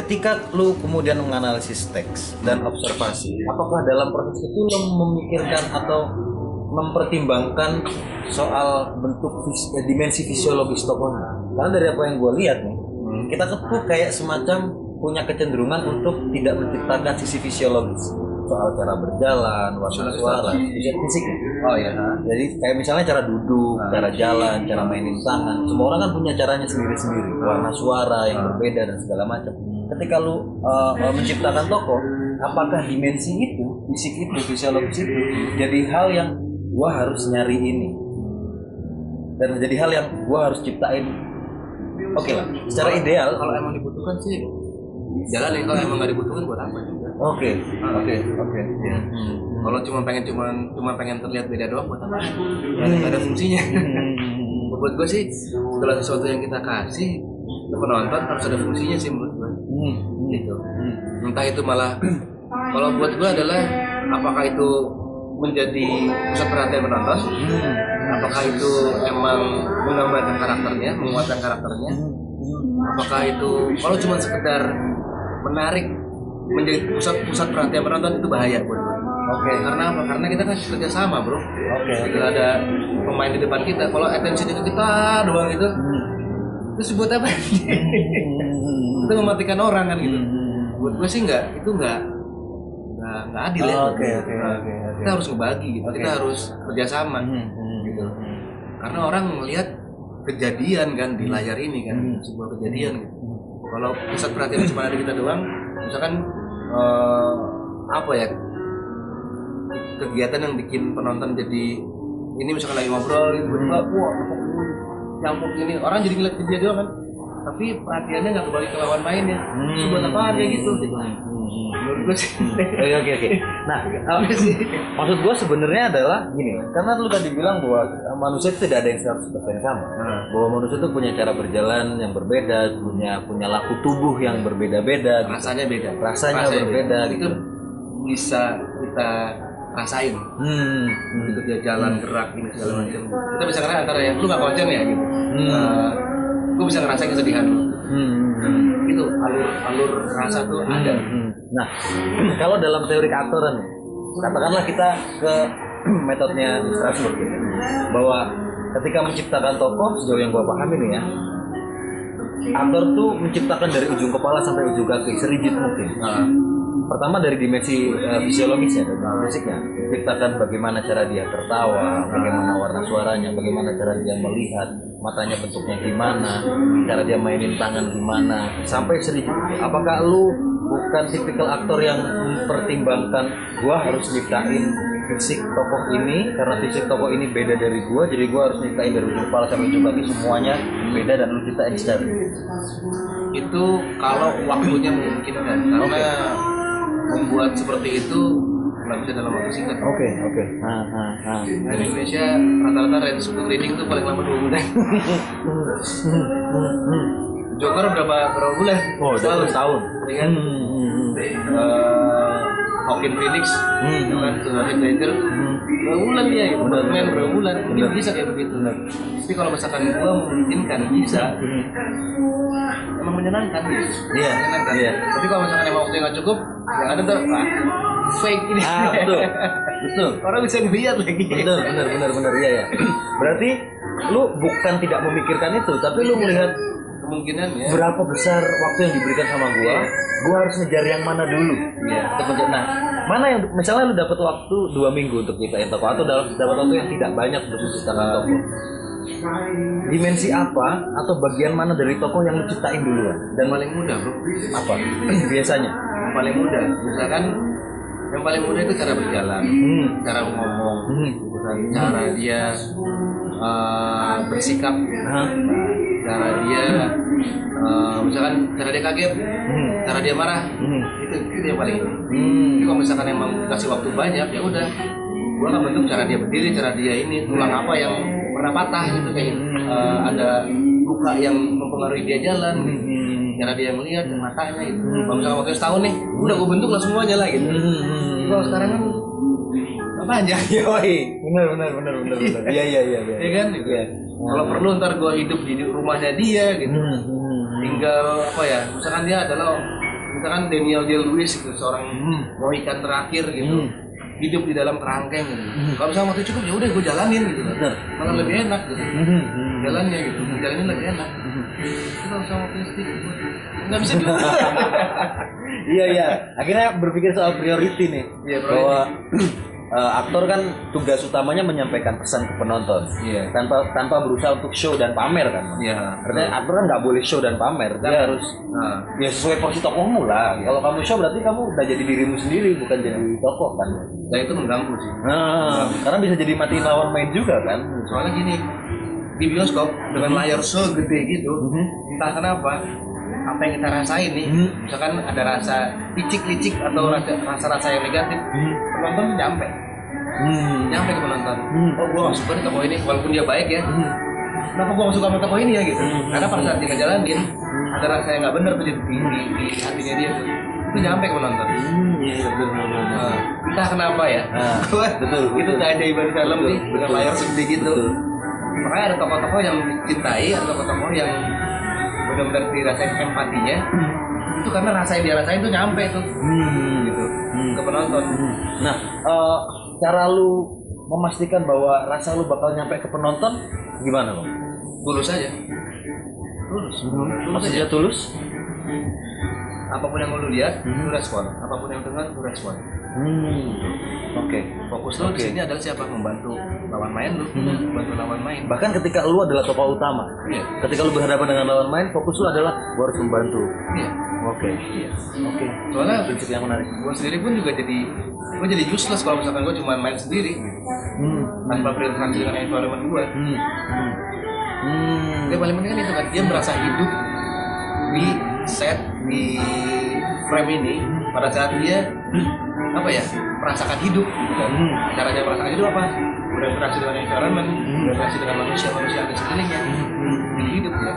ketika lu kemudian menganalisis teks dan observasi apakah dalam proses itu lu memikirkan atau mempertimbangkan soal bentuk vis- eh, dimensi fisiologis tokohnya karena dari apa yang gue lihat nih kita tuh kayak semacam punya kecenderungan untuk tidak menciptakan sisi fisiologis soal cara berjalan, warna suara, fisik fisik. Oh iya. Jadi kayak misalnya cara duduk, cara jalan, cara mainin tangan. Semua orang kan punya caranya sendiri-sendiri. Warna suara yang berbeda dan segala macam. Ketika lu uh, menciptakan tokoh, apakah dimensi itu, fisik itu, fisiologis itu jadi hal yang gua harus nyari ini dan menjadi hal yang gua harus ciptain. Oke lah, secara ideal. Kalau emang dibutuhkan sih jalan ya. Kalau emang nggak dibutuhkan buat apa juga. Oke, oke, oke. Ya. Hmm. Kalau cuma pengen cuma cuma pengen terlihat beda doang buat apa? Nggak ada, nggak ada fungsinya. Hmm. buat gue sih segala sesuatu yang kita kasih ke penonton harus ada fungsinya sih menurut. Hmm. Gitu. Entah itu malah kalau buat gue adalah apakah itu menjadi pusat perhatian penonton? Apakah itu emang menggambarkan karakternya, menguatkan karakternya? Apakah itu kalau cuma sekedar menarik menjadi pusat pusat perhatian penonton itu bahaya buat gue. Oke. Karena apa? Karena kita kan kerja sama bro. Oke. Ketika ada pemain di depan kita, kalau attention itu kita doang gitu, terus buat apa? itu mematikan orang kan gitu. Buat gue sih nggak, itu nggak nggak nggak adil ya. Oke, oke, Nah, oke, oke. Kita harus ngebagi gitu. Oke. Kita harus kerjasama gitu. Karena orang melihat kejadian kan di layar ini kan Hmm. sebuah kejadian gitu. Kalau pusat perhatian cuma ada kita doang, misalkan eh, apa ya kegiatan yang bikin penonton jadi ini misalkan lagi ngobrol gitu, tiba-tiba wah nyampuk ini orang jadi ngeliat ke dia doang kan tapi perhatiannya nggak kembali ke lawan mainnya itu buat apa kayak gitu menurut gue sih Oke oke oke. Nah, uh, maksud gue sebenarnya adalah gini, karena lu tadi bilang bahwa manusia itu tidak ada yang 100% sama. Bahwa manusia itu punya cara berjalan yang berbeda, punya punya laku tubuh yang berbeda-beda, gitu. rasanya beda rasanya berbeda itu gitu. bisa kita rasain Hmm. hmm. gitu dia jalan gerak ini segala macam kita bisa ngerasain antara yang lu nggak konsen ya gitu Hmm. Gue bisa ngerasain kesedihan lu Hmm. hmm. itu alur alur rasa tuh ada Hmm. Nah, kalau dalam teori keaktoran nih, katakanlah kita ke metodenya Strasbourg ya, bahwa ketika menciptakan tokoh sejauh yang gua pahami nih ya, aktor tuh menciptakan dari ujung kepala sampai ujung kaki serigit mungkin. Nah, Pertama dari dimensi eh, fisiologisnya dan fisiknya, menciptakan bagaimana cara dia tertawa, bagaimana warna suaranya, bagaimana cara dia melihat, matanya bentuknya gimana, cara dia mainin tangan gimana, sampai sedikit. Apakah lu bukan tipikal aktor yang mempertimbangkan gua harus nyiptain fisik tokoh ini karena fisik tokoh ini beda dari gua, jadi gua harus nyiptain dari ujung kepala sampai ujung kaki semuanya beda dan lu ciptain secara itu kalau waktunya memungkinkan karena membuat seperti itu nggak bisa dalam waktu singkat Oke, oke. Ah, ah, ah. di Indonesia rata-rata range untuk reading tuh paling lama dua bulan Joker berapa berapa bulan Oh, terus tahun. Iya kan? Hmm, hmm, hmm. Eh, Joaquin Phoenix Hmm. ya kan Heath Ledger berapa bulan dia gitu Benar. Batman berapa bulan ini Benar. bisa kayak begitu tapi kalau misalkan gua memungkinkan bisa emang menyenangkan gitu Iya, menyenangkan iya. tapi kalau misalkan emang waktunya nggak cukup yang ada tuh fake ini Ah, betul. Betul. orang bisa ngeliat lagi Betul, benar, benar, benar. Iya, ya. Berarti lu bukan tidak memikirkan itu, tapi lu melihat kemungkinan ya berapa besar waktu yang diberikan sama gua, gua harus ngejar yang mana dulu. Iya. Menja- Nah, mana yang misalnya lu dapat waktu dua minggu untuk ciptain toko atau dalam dapat waktu yang tidak banyak untuk menciptakan toko. Dimensi apa atau bagian mana dari toko yang lu ciptain duluan? Dan yang paling mudah bro apa? Biasanya. Paling mudah misalkan yang paling mudah itu cara berjalan Hmm. cara ngomong Hmm. cara dia eh, bersikap Hah? cara dia eh, misalkan cara dia kaget Hmm. cara dia marah Hmm. itu itu yang paling Hmm. Tapi kalau misalkan emang kasih waktu banyak ya udah gua akan bentuk cara dia berdiri cara dia ini tulang apa yang pernah patah gitu kayak eh, ada luka yang mempengaruhi dia jalan gitu. Hmm. cara dia melihat matanya gitu kalau misalkan waktu setahun nih udah gua bentuk lah semuanya lah gitu Hmm. kalau sekarang kan apa aja Yoi, benar benar benar benar benar. Iya iya iya. ya kan gitu ya kalau perlu ntar gua hidup di rumahnya dia gitu Hmm, hmm, tinggal apa ya misalkan dia adalah misalkan Daniel Day Lewis gitu seorang Hmm. Mohikan terakhir gitu Hmm. Hidup di dalam kerangkeng gitu. Kalau misalnya waktu cukup ya udah gue jalanin gitu. Bener. malah lebih enak gitu. Hmm. jalannya gitu. Jalanin lebih enak. Tapi kalau sama waktu sedikit nggak bisa juga iya iya. Akhirnya berpikir soal priority nih. Iya, priority. bahwa eh, aktor kan tugas utamanya menyampaikan pesan ke penonton. Iya. tanpa tanpa berusaha untuk show dan pamer kan. Iya. Artinya aktor kan nggak boleh show dan pamer. Dia Jangan. harus nah. ya sesuai porsi tokohmu lah. Kalau kamu show berarti kamu udah jadi dirimu sendiri bukan jadi tokoh kan dan itu mengganggu sih nah, karena bisa jadi matiin lawan main juga kan soalnya gini di bioskop dengan layar segede gitu Mhm. entah kenapa apa yang kita rasain nih Mhm. misalkan ada rasa licik-licik atau rasa- rasa-rasa yang negatif penonton tuh nyampe Hmm. nyampe ke penonton Hmm. oh gua gak suka nih tokoh ini walaupun dia baik ya Hmm. kenapa gua gak suka sama tokoh ini ya gitu Hmm. karena pada saat dia ngejalanin ada rasa yang gak bener tuh di, di, di hatinya dia tuh itu nyampe ke penonton Hmm, iya iya benar benar. Nah, entah kenapa ya Nah, Gua- betul, itu betul. keajaiban film Betul, nih dengan betul. layar segede gitu Betul. makanya ada tokoh-tokoh yang dicintai ada tokoh-tokoh yang benar-benar dirasain empatinya itu karena rasa yang dia rasain tuh nyampe tuh Hmm. gitu Hmm. ke penonton Nah, eh, cara lu memastikan bahwa rasa lu bakal nyampe ke penonton gimana bang? tulus aja tulus tulus Maksudnya aja tulus? Apa pun yang lu lihat Hmm. lu respon apa pun yang dengar lu respon Hmm. Oke. fokus lu Oke. di sini adalah siapa membantu lawan main lu Hmm. membantu lawan main Bahkan ketika lu adalah tokoh utama, iya ketika lu berhadapan dengan lawan main, fokus lu adalah gua harus membantu. iya Oke. iya Oke. soalnya Prinsip yang menarik. gue sendiri pun juga jadi gue jadi useless kalau misalkan gue cuma main sendiri Hmm. tanpa berinteraksi dengan environment gue Hmm. Hmm. Hmm. dia paling penting kan itu kan dia merasa hidup di set di frame ini pada saat dia apa ya merasakan hidup gitu kan Hmm. caranya merasakan hidup apa berinteraksi dengan environment Hmm. berinteraksi dengan manusia manusia ada sekelilingnya jadi hidup ya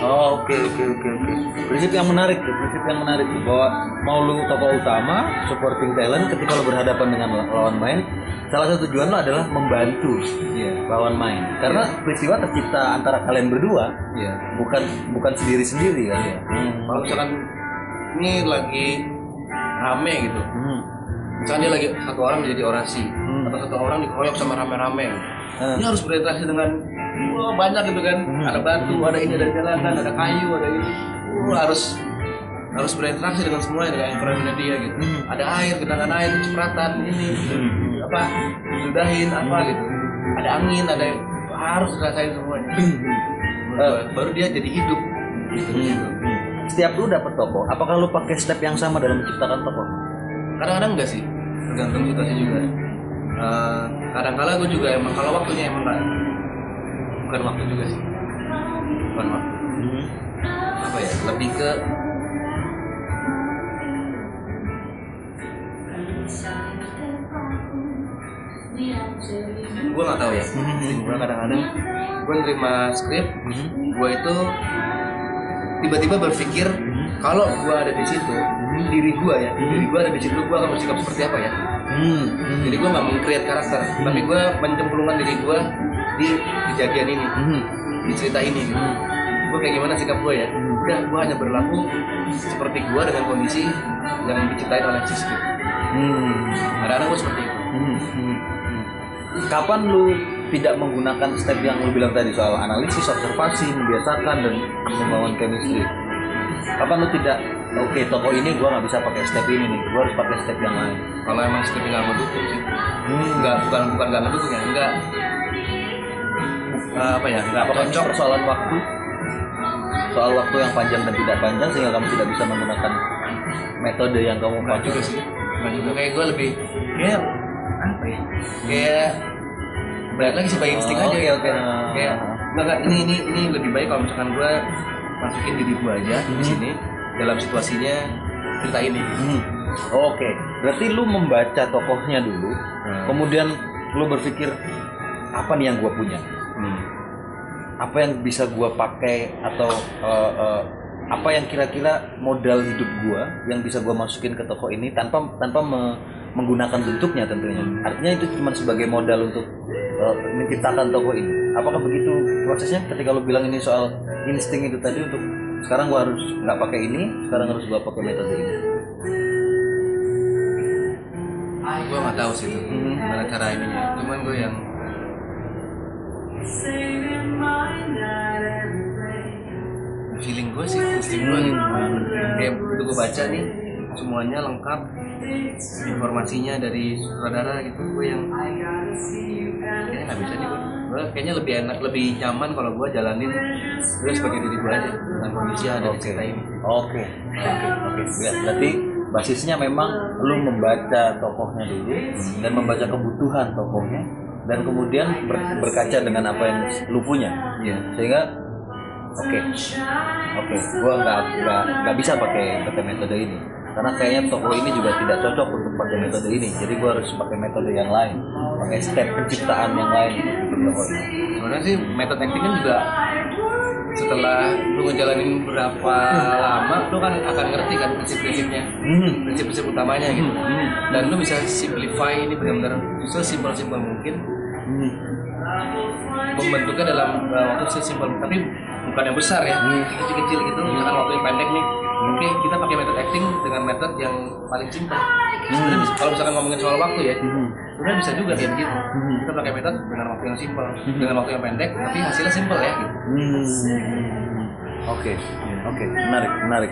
Oh, oke oke oke oke. Prinsip yang menarik tuh, prinsip yang menarik tuh bahwa mau lu tokoh utama, supporting talent ketika lu berhadapan dengan lawan main, salah satu tujuan lu adalah membantu iya lawan main. Karena peristiwa tercipta antara kalian berdua, iya bukan bukan sendiri sendiri kan. Iya. Hmm. kalau misalkan ini lagi rame gitu Hmm. misalnya dia lagi satu orang menjadi orasi Hmm. atau satu orang dikeroyok sama rame-rame Hmm. dia harus berinteraksi dengan wah, banyak gitu kan Hmm. ada batu ada ini ada jalanan ada kayu ada ini Wah, harus harus berinteraksi dengan semuanya dengan environment dia gitu Hmm. ada air genangan air cipratan ini Hmm. Apa sudahin apa gitu. Ada angin ada harus dirasain semuanya. Gua, baru dia jadi hidup. Hmm. Hmm. Setiap lu dapet tokoh, apakah lu pakai step yang sama dalam menciptakan tokoh? kadang-kadang enggak sih. Tergantung situasi juga. Eh, kadang-kala gue juga emang kalau waktunya emang enggak. Bukan waktu juga sih. Bukan waktu. Hmm. apa ya lebih ke gue nggak tahu ya. Gue kadang-kadang gue nerima skrip gue itu tiba-tiba berpikir kalau gue ada di situ diri gue ya diri gue ada di situ gue akan bersikap seperti apa ya? Jadi gue nggak meng-create karakter tapi gue mencemplungkan diri gue di kejadian ini Hmm. di cerita ini. Gitu. gue kayak gimana sikap gue ya? Udah gue hanya berlaku seperti gue dengan kondisi yang diciptain oleh si script Hmm. kadang-kadang gue seperti itu. Hmm, hmm. Kapan lu tidak menggunakan step yang lu bilang tadi soal analisis, observasi, membiasakan dan membangun chemistry? Kapan lu tidak, oke tokoh ini gua nggak bisa pakai step ini nih, gua harus pakai step yang lain. kalau emang script nggak mendukung sih Hmm. nggak bukan bukan nggak mendukung ya nggak eh, apa ya nggak cocok persoalan waktu? Soal waktu yang panjang dan tidak panjang sehingga kamu tidak bisa menggunakan metode yang kamu pakai. juga sih juga kayak gue lebih kayak apa ya kayak balik lagi sih by insting Oh, aja oke, gitu. oke. kayak nggak nggak, ini ini ini lebih baik kalau misalkan gue masukin diri gue aja di Hmm. sini dalam situasinya cerita ini Hmm. Oke, berarti lu membaca tokohnya dulu, Hmm. kemudian lu berpikir apa nih yang gua punya? Hmm. apa yang bisa gua pakai atau eh, eh, apa yang kira-kira modal hidup gua yang bisa gua masukin ke toko ini tanpa tanpa me- menggunakan bentuknya tentunya. Artinya itu cuma sebagai modal untuk eh, menciptakan toko ini. Apakah begitu prosesnya? Ketika lu bilang ini soal insting itu tadi untuk sekarang gua harus nggak pakai ini sekarang harus gua pakai metode ini. Gue nggak tahu sih itu Hmm. gimana cara ininya. Cuman gue yang feeling gue sih insting gue kayak begitu gue baca nih semuanya lengkap informasinya dari sutradara gitu gue yang kayaknya nggak bisa nih gue kayaknya lebih enak lebih nyaman kalau gue jalanin gue sebagai diri gue aja dengan kondisi yang ada di Oke. cerita ini Oke. Oke. Oke. Berarti basisnya memang lu membaca tokohnya dulu dan membaca kebutuhan tokohnya dan kemudian ber- berkaca dengan apa yang lu punya. Iya. Sehingga oke. Oke, gua nggak nggak nggak bisa pakai pakai metode ini. Karena kayaknya tokoh ini juga tidak cocok untuk pakai metode ini. Jadi gua harus pakai metode yang lain, pakai step penciptaan yang lain untuk tokoh ini. sebenarnya sih metode acting kan juga setelah lu ngejalanin berapa lama lu kan akan ngerti kan prinsip-prinsipnya Hmm. prinsip-prinsip utamanya gitu Hmm. dan lu bisa simplify ini benar-benar sesimpel-simpel mungkin Hmm. membentuknya dalam uh, waktu sesimpel tapi bukan yang besar ya. Hmm. kecil-kecil gitu. Misalkan waktu yang pendek nih. Oke kita pakai metode acting dengan metode yang paling simpel. Sebenarnya bisa- kalau misalkan ngomongin soal waktu ya Hmm. sebenarnya bisa juga kayak begitu. Hmm. kita pakai metode dengan waktu yang simpel. Dengan waktu yang pendek tapi hasilnya simpel ya gitu. Hmm. Oke, oke, menarik, menarik.